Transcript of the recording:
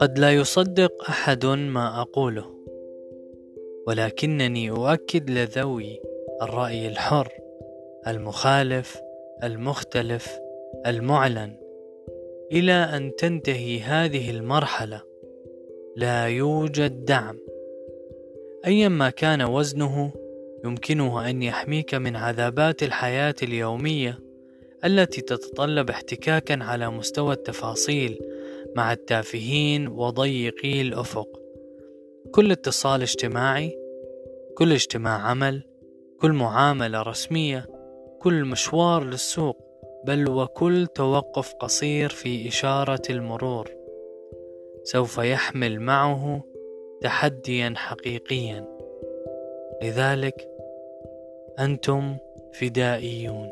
قد لا يصدق أحد ما أقوله ولكنني أؤكد لذوي الرأي الحر المخالف المختلف المعلن إلى أن تنتهي هذه المرحلة. لا يوجد دعم. ايا ما كان وزنه يمكنه أن يحميك من عذابات الحياة اليومية التي تتطلب احتكاكا على مستوى التفاصيل مع التافهين وضيقي الأفق. كل اتصال اجتماعي كل اجتماع عمل كل معاملة رسمية كل مشوار للسوق بل وكل توقف قصير في إشارة المرور. سوف يحمل معه تحديا حقيقيا. لذلك أنتم فدائيون.